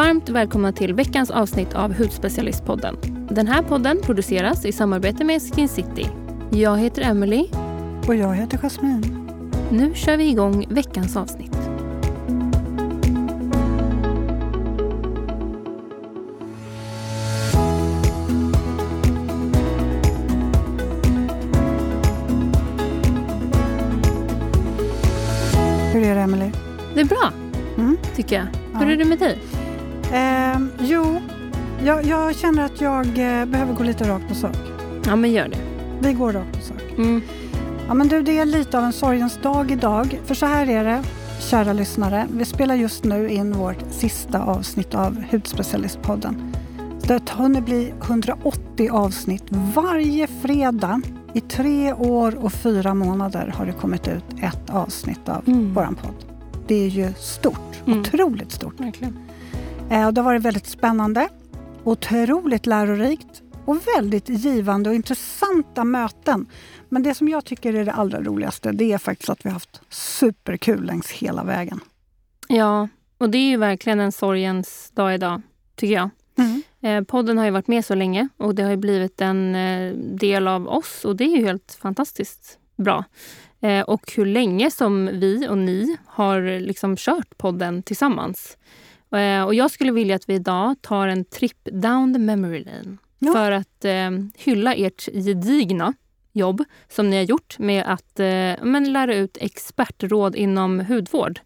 Varmt välkomna till veckans avsnitt av Hudspecialistpodden. Den här podden produceras i samarbete med Skin City. Jag heter Emily. Och jag heter Jasmine. Nu kör vi igång veckans avsnitt. Hur är det, Emily? Det är bra, Mm? tycker jag. Hur Ja. är det med dig? Ehm, jo, jag, jag känner att jag eh, behöver gå lite rakt på sak. Ja, men gör det. Vi går rakt på sak. Mm. Ja, men du, det är lite av en sorgens dag idag. För så här är det, kära lyssnare. Vi spelar just nu in vårt sista avsnitt av Hudspecialistpodden. Det har hunnit bli 180 avsnitt varje fredag. I tre år och fyra månader har det kommit ut ett avsnitt av Mm. våran podd. Det är ju stort, Mm. otroligt stort. Verkligen. Eh, och Det har varit väldigt spännande, otroligt lärorikt och väldigt givande och intressanta möten. Men det som jag tycker är det allra roligaste det är faktiskt att vi har haft superkul längs hela vägen. Ja, och det är ju verkligen en sorgens dag idag, tycker jag. Eh, podden har ju varit med så länge och det har blivit en eh, del av oss och det är ju helt fantastiskt bra. Eh, och hur länge som vi och ni har liksom kört podden tillsammans. Eh, och jag skulle vilja att vi idag tar en trip down the memory lane Ja. för att eh, hylla ert gedigna jobb som ni har gjort med att eh, men lära ut expertråd inom hudvård.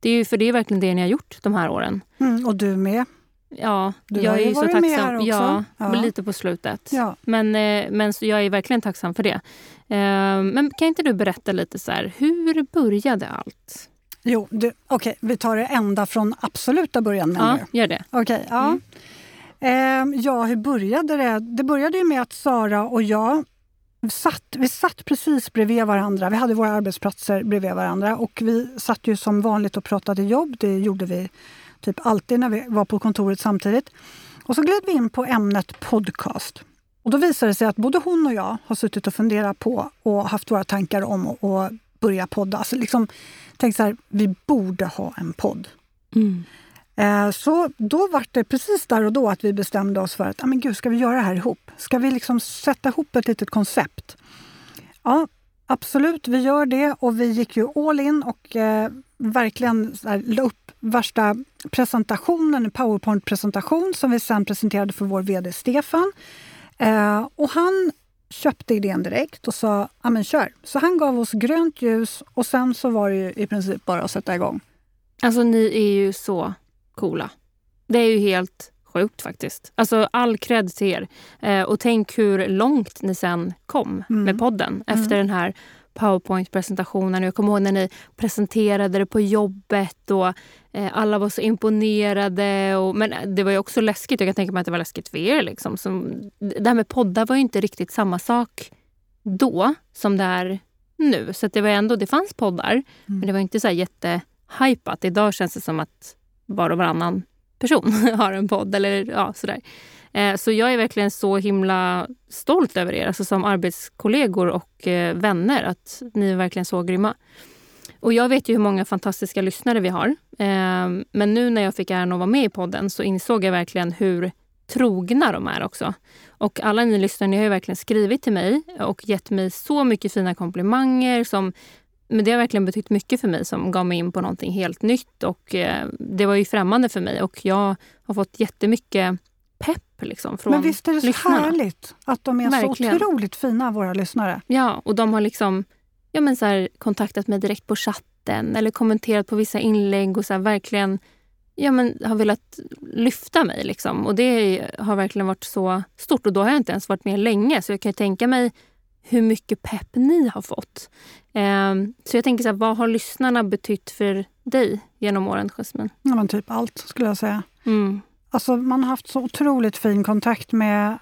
Det är ju, för det är verkligen det ni har gjort de här åren. Mm, och du med. Ja, Du jag har är ju ju så tacksam. med här också. Ja, Ja. lite på slutet. Ja. Men, eh, men så jag är verkligen tacksam för det. Eh, Men kan inte du berätta lite så här, hur började allt? Jo, du, okej, vi tar det ända från absoluta början. menar Ja, du? gör det. Okej, ja. Mm. Ehm, ja, hur började det? Det började ju med att Sara och jag satt, vi satt precis bredvid varandra. Vi hade våra arbetsplatser bredvid varandra och vi satt ju som vanligt och pratade jobb. Det gjorde vi typ alltid när vi var på kontoret samtidigt. Och så gled vi in på ämnet podcast. Och då visade det sig att både hon och jag har suttit och funderat på och haft våra tankar om att börja podda. Alltså liksom tänkt så här, vi borde ha en podd. Mm. Eh, Så då var det precis där och då att vi bestämde oss för att ah, men gud, ska vi göra det här ihop? Ska vi liksom sätta ihop ett litet koncept? Ja, absolut, vi gör det och vi gick ju all in och eh, verkligen så här, la upp värsta presentationen, en powerpoint-presentation som vi sen presenterade för vår VD Stefan. Eh, och han köpte idén direkt och sa ja men kör. Så han gav oss grönt ljus och sen så var det i princip bara att sätta igång. Alltså ni är ju så coola. Det är ju helt sjukt faktiskt. Alltså all cred till er. Eh, och tänk hur långt ni sen kom Mm. med podden efter Mm. den här powerpoint-presentationen. Jag kommer ihåg när ni presenterade det på jobbet och eh, alla var så imponerade. Och, men det var ju också läskigt. Jag kan tänka mig att det var läskigt för er. Liksom. Som, det här med poddar var ju inte riktigt samma sak då som det är nu. Så det var ändå, det fanns poddar, men det var inte så jättehypat. Idag känns det som att var och varannan person har en podd. Eller, ja, sådär. Eh, så jag är verkligen så himla stolt över er, alltså som arbetskollegor och eh, vänner, att ni är verkligen så grymma. Och jag vet ju hur många fantastiska lyssnare vi har. Eh, men nu när jag fick äran att vara med i podden så insåg jag verkligen hur trogna de är också. Och alla ni lyssnare, ni har ju verkligen skrivit till mig och gett mig så mycket fina komplimanger som men det har verkligen betytt mycket för mig som gav mig in på någonting helt nytt. Och eh, Det var ju främmande för mig och jag har fått jättemycket pepp liksom, från Men visst är det så lyssnarna. härligt att de är Verkligen. så otroligt fina, våra lyssnare. Ja, och de har liksom ja, men så här, kontaktat mig direkt på chatten eller kommenterat på vissa inlägg och så här, verkligen ja, men, har velat lyfta mig. Liksom. Och det har verkligen varit så stort. Och då har jag inte ens varit med länge, så jag kan ju tänka mig hur mycket pepp ni har fått. Ehm, så jag tänker, så här, vad har lyssnarna betytt för dig genom åren, Jasmine? Ja, men typ allt skulle jag säga. Mm. Alltså, man har haft så otroligt fin kontakt med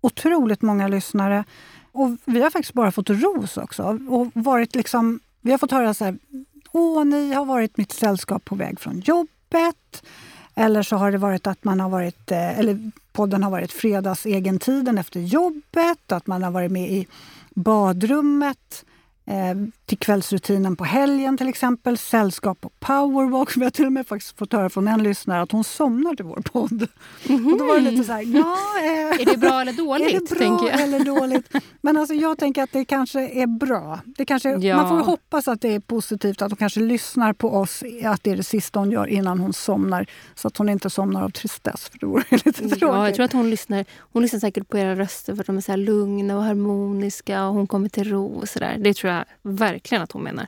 otroligt många lyssnare. Och vi har faktiskt bara fått ros också. Och varit liksom, vi har fått höra så här, åh, ni har varit mitt sällskap på väg från jobbet. Eller så har det varit att man har varit, eh, eller podden har varit fredagsegentiden efter jobbet. Att man har varit med i badrummet. Eh, till kvällsrutinen på helgen till exempel. Sällskap och powerwalk. Vi har till och med faktiskt fått höra från en lyssnare att hon somnar till vår podd. Mm. Och då var det lite så här, ja, eh, Är det bra eller dåligt? Är det bra eller dåligt? Men alltså jag tänker att det kanske är bra. Det kanske, ja. Man får hoppas att det är positivt, att hon kanske lyssnar på oss, att det är det sista hon gör innan hon somnar. Så att hon inte somnar av tristess, för det vore lite tråkigt. Ja, jag tror att hon lyssnar, hon lyssnar säkert på era röster för att de är så lugna och harmoniska och hon kommer till ro och sådär. Det tror jag verkligen att hon menar.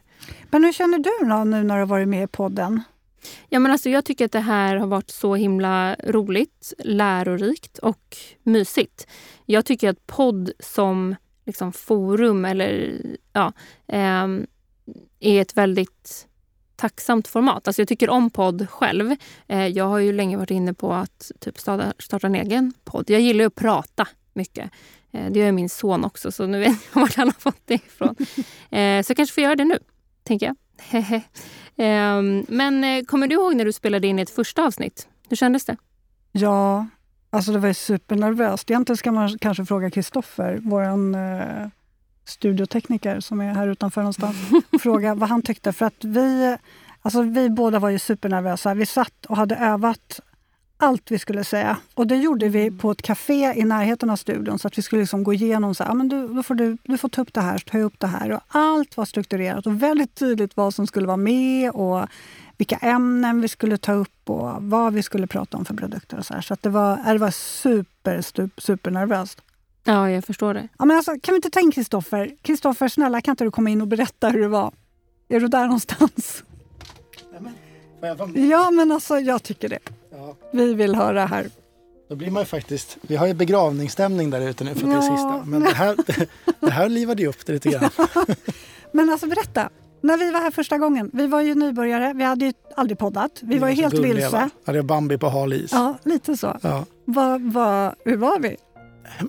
Men hur känner du då nu när du har varit med i podden? Ja, men alltså, jag tycker att det här har varit så himla roligt, lärorikt och mysigt. Jag tycker att podd som liksom, forum eller ja, eh, är ett väldigt tacksamt format. Alltså jag tycker om podd själv. Eh, jag har ju länge varit inne på att typ starta, starta en egen podd. Jag gillar att prata mycket. Eh, det gör min son också, så nu vet jag var han har fått det ifrån. Eh, så jag kanske får göra det nu, tänker jag. Ehm, men eh, kommer du ihåg när du spelade in ett första avsnitt? Hur kändes det? Ja, alltså det var supernervöst. Egentligen ska man kanske fråga Kristoffer, vår eh, studiotekniker som är här utanför någonstans, fråga vad han tyckte. För att vi, alltså vi båda var ju supernervösa. Vi satt och hade övat allt vi skulle säga. Och det gjorde vi på ett café i närheten av studion. Så att vi skulle liksom gå igenom så här, men du, då får du, du får ta upp det här, ta upp det här. Och allt var strukturerat och väldigt tydligt vad som skulle vara med och vilka ämnen vi skulle ta upp och vad vi skulle prata om för produkter. och Så, här. så att det var, det var super, super, supernervöst. Ja, jag förstår det. Ja, men alltså, kan vi inte ta in Kristoffer? Kristoffer, snälla kan inte du komma in och berätta hur det var? Är du där någonstans? Ja, men alltså jag tycker det. Ja. Vi vill höra här. Då blir man ju faktiskt, vi har ju begravningsstämning där ute nu för att ja, det är sista. Men det här, det här livade ju upp det lite grann. men alltså berätta. När vi var här första gången, vi var ju nybörjare, vi hade ju aldrig poddat. Vi, var ju helt gulliga, vilse. Va? Hade Bambi på hal is. Ja, lite så. Ja. Va, va, hur var vi?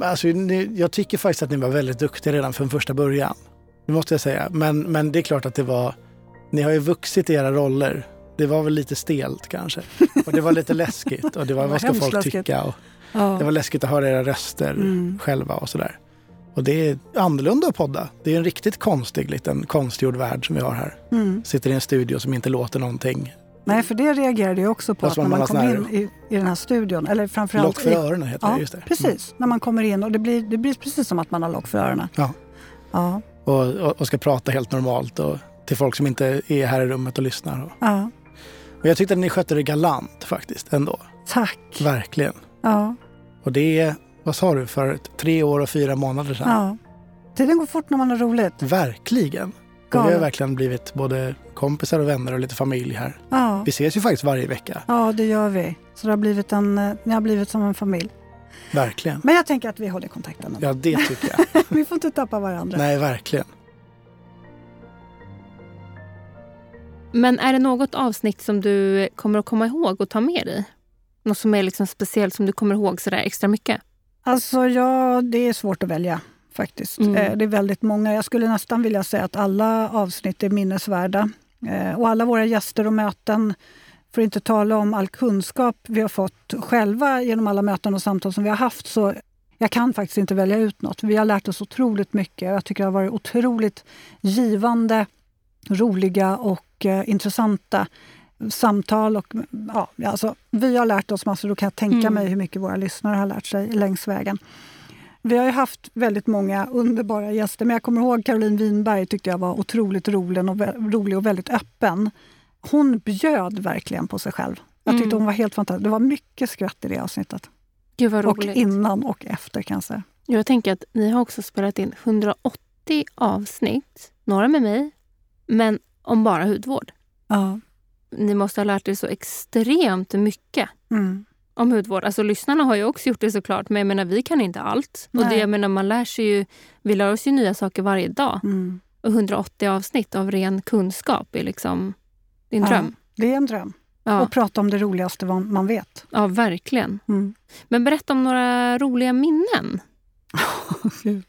Alltså, ni, jag tycker faktiskt att ni var väldigt duktiga redan från första början. Det måste jag säga. Men, men det är klart att det var... Ni har ju vuxit i era roller det var väl lite stelt kanske. Och det var lite läskigt. Och det var, vad ska folk läskigt. tycka? Och ja. Det var läskigt att höra era röster mm. själva och sådär. Och det är annorlunda att podda. Det är en riktigt konstig liten konstgjord värld som vi har här. Mm. Sitter i en studio som inte låter någonting. Nej, för det reagerade jag också på att när man kommer in i, i den här studion. Eller framförallt lock för öronen heter ja, det. Just det. Precis, mm. när man kommer in och det blir, det blir precis som att man har lock för öronen. Ja. ja. Och, och, och, ska prata helt normalt och till folk som inte är här i rummet och lyssnar. Ja. Men jag tyckte att ni skötte det galant faktiskt ändå. Tack. Verkligen. Ja. Och det är, vad sa du, för tre år och fyra månader sedan? Ja. Tiden går fort när man har roligt. Verkligen. Och vi har verkligen blivit både kompisar och vänner och lite familj här. Ja. Vi ses ju faktiskt varje vecka. Ja, det gör vi. Så det har blivit en, eh, ni har blivit som en familj. Verkligen. Men jag tänker att vi håller kontakten. Ja, det tycker jag. vi får inte tappa varandra. Nej, verkligen. Men är det något avsnitt som du kommer att komma ihåg och ta med dig? Något som är liksom speciellt som du kommer ihåg sådär extra mycket? Alltså ja, det är svårt att välja faktiskt. Mm. Eh, det är väldigt många. Jag skulle nästan vilja säga att alla avsnitt är minnesvärda. Eh, och alla våra gäster och möten, för att inte tala om all kunskap vi har fått själva genom alla möten och samtal som vi har haft, så jag kan faktiskt inte välja ut något. Vi har lärt oss otroligt mycket. Jag tycker det har varit otroligt givande, roliga och och eh, intressanta samtal. Och, ja, alltså, vi har lärt oss massor. Då kan jag tänka mm. mig hur mycket våra lyssnare har lärt sig längs vägen. Vi har ju haft väldigt många underbara gäster, men jag kommer ihåg Caroline Winberg tyckte jag var otroligt rolig och, rolig och väldigt öppen. Hon bjöd verkligen på sig själv. Jag tyckte mm. hon var helt fantastisk. Det var mycket skratt i det avsnittet. Gud vad roligt. Och innan och efter kan jag säga. Jag tänker att ni har också spelat in 180 avsnitt. Några med mig, men om bara hudvård. Ja. Ni måste ha lärt er så extremt mycket mm. om hudvård. Alltså lyssnarna har ju också gjort det såklart, men jag menar, vi kan inte allt. Och det, jag menar, man lär sig ju, vi lär oss ju nya saker varje dag. Mm. Och 180 avsnitt av ren kunskap är liksom din ja, dröm. Det är en dröm. Ja. Och prata om det roligaste man vet. Ja, verkligen. Mm. Men berätta om några roliga minnen.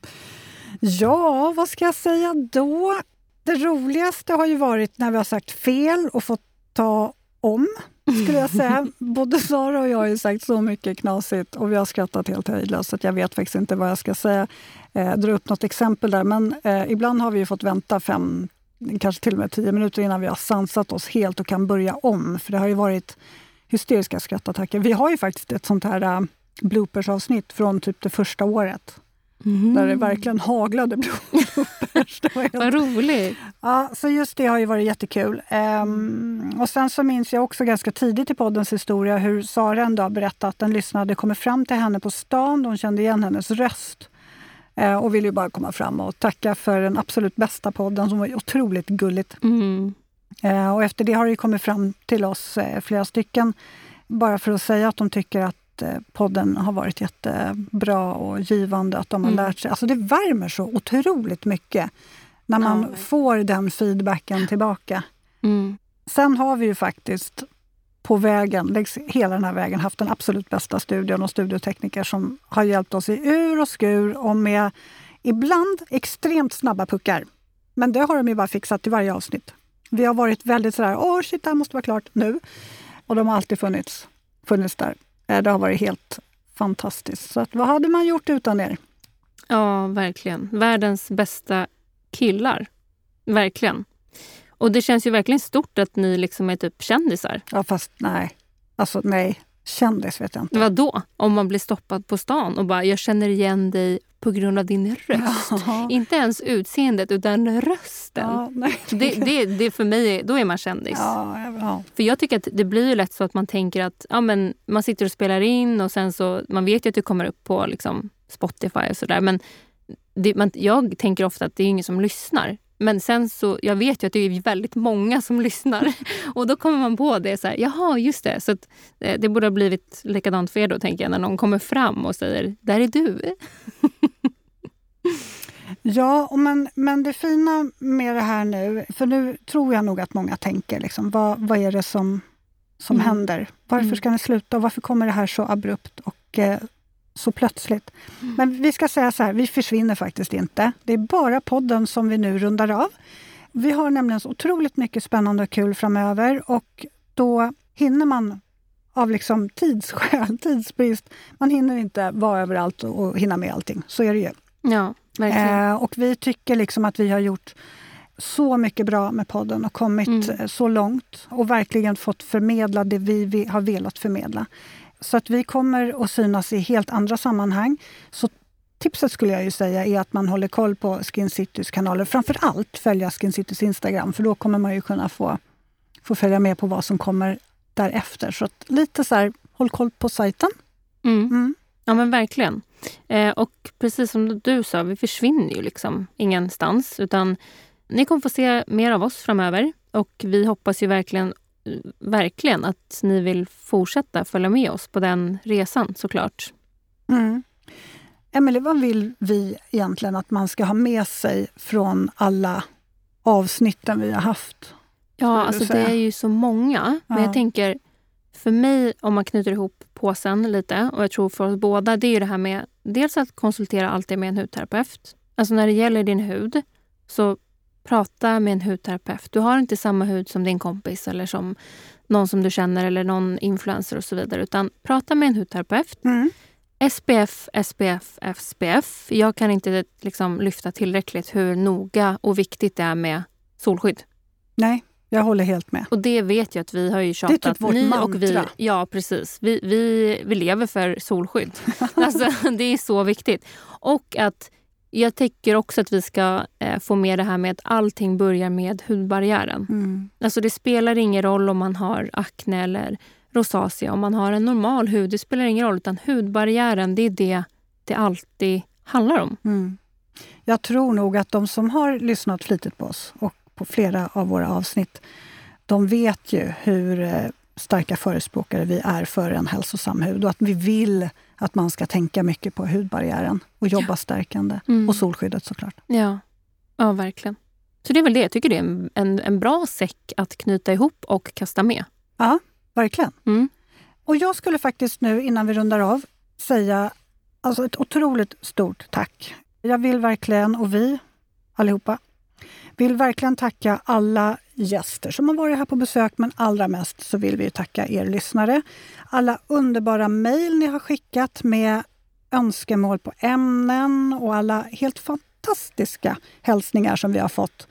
ja, vad ska jag säga då? Det roligaste har ju varit när vi har sagt fel och fått ta om, skulle jag säga. Både Sara och jag har ju sagt så mycket knasigt och vi har skrattat helt höjdlöst, så jag vet faktiskt inte vad jag ska säga. Eh, dra upp något exempel där, men eh, ibland har vi fått vänta fem kanske till och med tio minuter innan vi har sansat oss helt och kan börja om. För det har ju varit hysteriska skrattattacker. Vi har ju faktiskt ett sånt här uh, bloopers-avsnitt från typ det första året. Mm. Där det verkligen haglade bloopers. Vad roligt! Ja, så just det har ju varit jättekul. Um, och sen så minns jag också ganska tidigt i poddens historia hur Sara en dag berättade att en lyssnare hade kommit fram till henne på stan. De kände igen hennes röst uh, och ville ju bara komma fram och tacka för den absolut bästa podden som var otroligt gulligt. Mm. Uh, och efter det har det kommit fram till oss uh, flera stycken bara för att säga att de tycker att Eh, podden har varit jättebra och givande. Att de har mm. lärt sig. Alltså det värmer så otroligt mycket när man ja. får den feedbacken tillbaka. Mm. Sen har vi ju faktiskt på vägen, längs hela den här vägen, haft den absolut bästa studion och studiotekniker som har hjälpt oss i ur och skur och med ibland extremt snabba puckar. Men det har de ju bara fixat till varje avsnitt. Vi har varit väldigt sådär, åh shit, det här måste vara klart nu. Och de har alltid funnits, funnits där. Eh, det har varit helt fantastiskt. Så att, vad hade man gjort utan er? Ja, verkligen. Världens bästa killar. Verkligen. Och det känns ju verkligen stort att ni liksom är typ kändisar. Ja, fast nej. Alltså nej. Kändis vet jag inte. Vad då? Om man blir stoppad på stan och bara “jag känner igen dig på grund av din röst”. Ja. Inte ens utseendet, utan rösten. Ja, det, det, det för mig, då är man kändis. Ja, för jag tycker att det blir lätt så att man tänker att ja, men man sitter och spelar in och sen så, man vet ju att det kommer upp på liksom, Spotify och sådär. Men det, man, jag tänker ofta att det är ingen som lyssnar. Men sen så, jag vet ju att det är väldigt många som lyssnar. Och då kommer man på det. så här, Jaha, just det. Så att, eh, det borde ha blivit likadant för er då, tänker jag, när någon kommer fram och säger “där är du”. ja, men, men det fina med det här nu, för nu tror jag nog att många tänker, liksom, vad, vad är det som, som mm. händer? Varför mm. ska ni sluta? Varför kommer det här så abrupt och eh, så plötsligt. Mm. Men vi ska säga så här, vi försvinner faktiskt inte. Det är bara podden som vi nu rundar av. Vi har nämligen så otroligt mycket spännande och kul framöver och då hinner man av liksom tidsskäl, tidsbrist, man hinner inte vara överallt och hinna med allting. Så är det ju. Ja, verkligen. Eh, och vi tycker liksom att vi har gjort så mycket bra med podden och kommit mm. Så långt och verkligen fått förmedla det vi har velat förmedla. Så att vi kommer att synas i helt andra sammanhang. Så tipset skulle jag ju säga är att man håller koll på Skin Citys kanaler. Framför allt följa Skin Citys Instagram för då kommer man ju kunna få, få följa med på vad som kommer därefter. Så att lite så här, håll koll på sajten. Mm. Mm. Ja men verkligen. Eh, och precis som du sa, vi försvinner ju liksom ingenstans. Utan ni kommer få se mer av oss framöver. Och vi hoppas ju verkligen verkligen att ni vill fortsätta följa med oss på den resan såklart. Mm. Emelie, vad vill vi egentligen att man ska ha med sig från alla avsnitten vi har haft? Ja, alltså det är ju så många. Ja. Men jag tänker, för mig om man knyter ihop påsen lite och jag tror för oss båda, det är det här med dels att konsultera alltid med en hudterapeut. Alltså när det gäller din hud så prata med en hudterapeut. Du har inte samma hud som din kompis eller som någon som du känner eller någon influencer och så vidare. Utan prata med en hudterapeut. Mm. SPF, SPF, SPF. Jag kan inte liksom lyfta tillräckligt hur noga och viktigt det är med solskydd. Nej, jag håller helt med. Och det vet jag att vi har ju tjatat. Det är typ vårt Ni mantra. Och vi, ja, precis. Vi, vi, vi lever för solskydd. alltså, det är så viktigt. Och att jag tycker också att vi ska eh, få med det här med att allting börjar med hudbarriären. Mm. Alltså det spelar ingen roll om man har akne eller rosacea, om man har en normal hud. Det spelar ingen roll, utan hudbarriären, det är det det alltid handlar om. Mm. Jag tror nog att de som har lyssnat flitigt på oss och på flera av våra avsnitt, de vet ju hur eh, starka förespråkare vi är för en hälsosam hud och att vi vill att man ska tänka mycket på hudbarriären och jobba ja. stärkande. Mm. Och solskyddet såklart. Ja. ja, verkligen. Så det är väl det. Jag tycker det är en, en, en bra säck att knyta ihop och kasta med. Ja, verkligen. Mm. Och jag skulle faktiskt nu innan vi rundar av säga alltså ett otroligt stort tack. Jag vill verkligen, och vi allihopa, vill verkligen tacka alla gäster som har varit här på besök, men allra mest så vill vi tacka er lyssnare. Alla underbara mejl ni har skickat med önskemål på ämnen och alla helt fantastiska hälsningar som vi har fått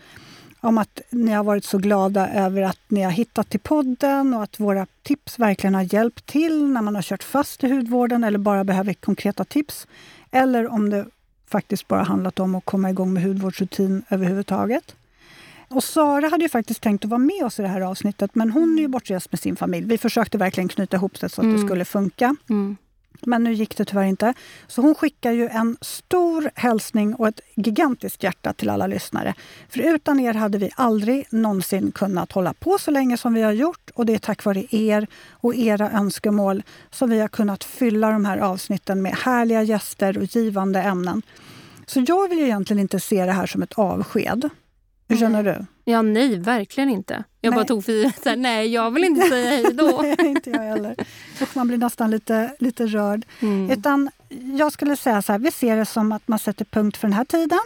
om att ni har varit så glada över att ni har hittat till podden och att våra tips verkligen har hjälpt till när man har kört fast i hudvården eller bara behöver konkreta tips. Eller om det faktiskt bara handlat om att komma igång med hudvårdsrutin överhuvudtaget. Och Sara hade ju faktiskt tänkt att vara med oss i det här avsnittet men hon är ju bortrest med sin familj. Vi försökte verkligen knyta ihop det så att mm. det skulle funka. Mm. Men nu gick det tyvärr inte. Så hon skickar ju en stor hälsning och ett gigantiskt hjärta till alla lyssnare. För utan er hade vi aldrig någonsin kunnat hålla på så länge som vi har gjort. Och det är tack vare er och era önskemål som vi har kunnat fylla de här avsnitten med härliga gäster och givande ämnen. Så jag vill egentligen inte se det här som ett avsked. Hur känner du? Ja, nej, verkligen inte. Jag nej. bara tog för givet, nej, jag vill inte säga hej då. nej, inte jag heller. Och man blir nästan lite, lite rörd. Mm. Utan jag skulle säga så här, vi ser det som att man sätter punkt för den här tiden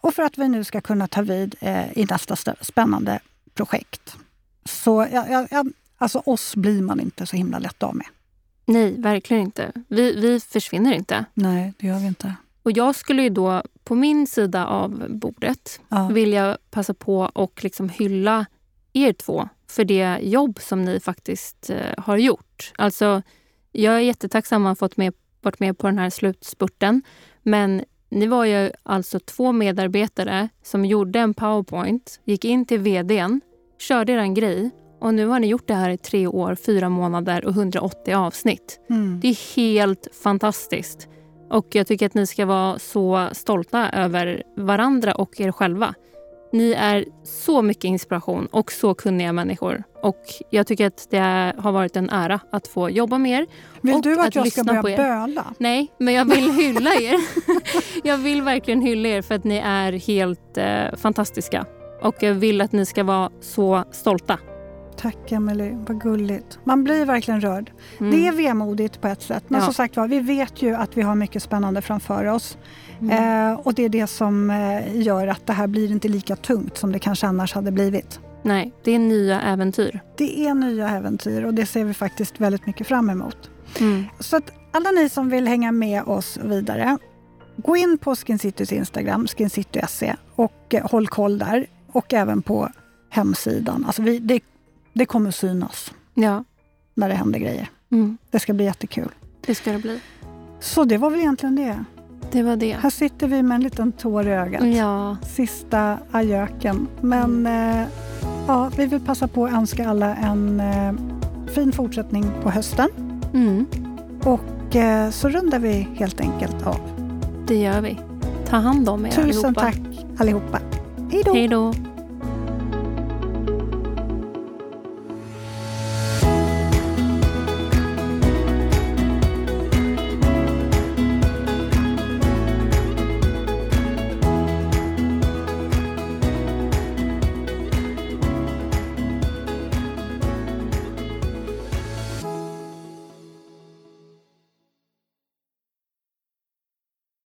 och för att vi nu ska kunna ta vid eh, i nästa spännande projekt. Så ja, ja, alltså oss blir man inte så himla lätt av med. Nej, verkligen inte. Vi, vi försvinner inte. Nej, det gör vi inte. Och jag skulle ju då på min sida av bordet ja. vilja passa på och liksom hylla er två för det jobb som ni faktiskt eh, har gjort. Alltså, jag är jättetacksam att ha fått med, varit med på den här slutspurten. Men ni var ju alltså två medarbetare som gjorde en powerpoint, gick in till vdn, körde er grej och nu har ni gjort det här i tre år, fyra månader och 180 avsnitt. Mm. Det är helt fantastiskt. Och jag tycker att ni ska vara så stolta över varandra och er själva. Ni är så mycket inspiration och så kunniga människor. Och jag tycker att det har varit en ära att få jobba med er. Vill du att, att jag ska börja böla? Nej, men jag vill hylla er. jag vill verkligen hylla er för att ni är helt eh, fantastiska. Och jag vill att ni ska vara så stolta. Tack Emelie, vad gulligt. Man blir verkligen rörd. Mm. Det är vemodigt på ett sätt, men ja. som sagt var, vi vet ju att vi har mycket spännande framför oss. Mm. Eh, och det är det som eh, gör att det här blir inte lika tungt som det kanske annars hade blivit. Nej, det är nya äventyr. Det är nya äventyr och det ser vi faktiskt väldigt mycket fram emot. Mm. Så att alla ni som vill hänga med oss vidare, gå in på Skincitys Instagram, skincity.se och eh, håll koll där. Och även på hemsidan. Alltså vi, det det kommer synas ja. när det händer grejer. Mm. Det ska bli jättekul. Det ska det bli. Så det var väl egentligen det. Det var det. Här sitter vi med en liten tår i ögat. Ja. Sista ajöken. Men mm. eh, ja, vi vill passa på att önska alla en eh, fin fortsättning på hösten. Mm. Och eh, så rundar vi helt enkelt av. Det gör vi. Ta hand om er Tusen allihopa. tack allihopa. Hej då!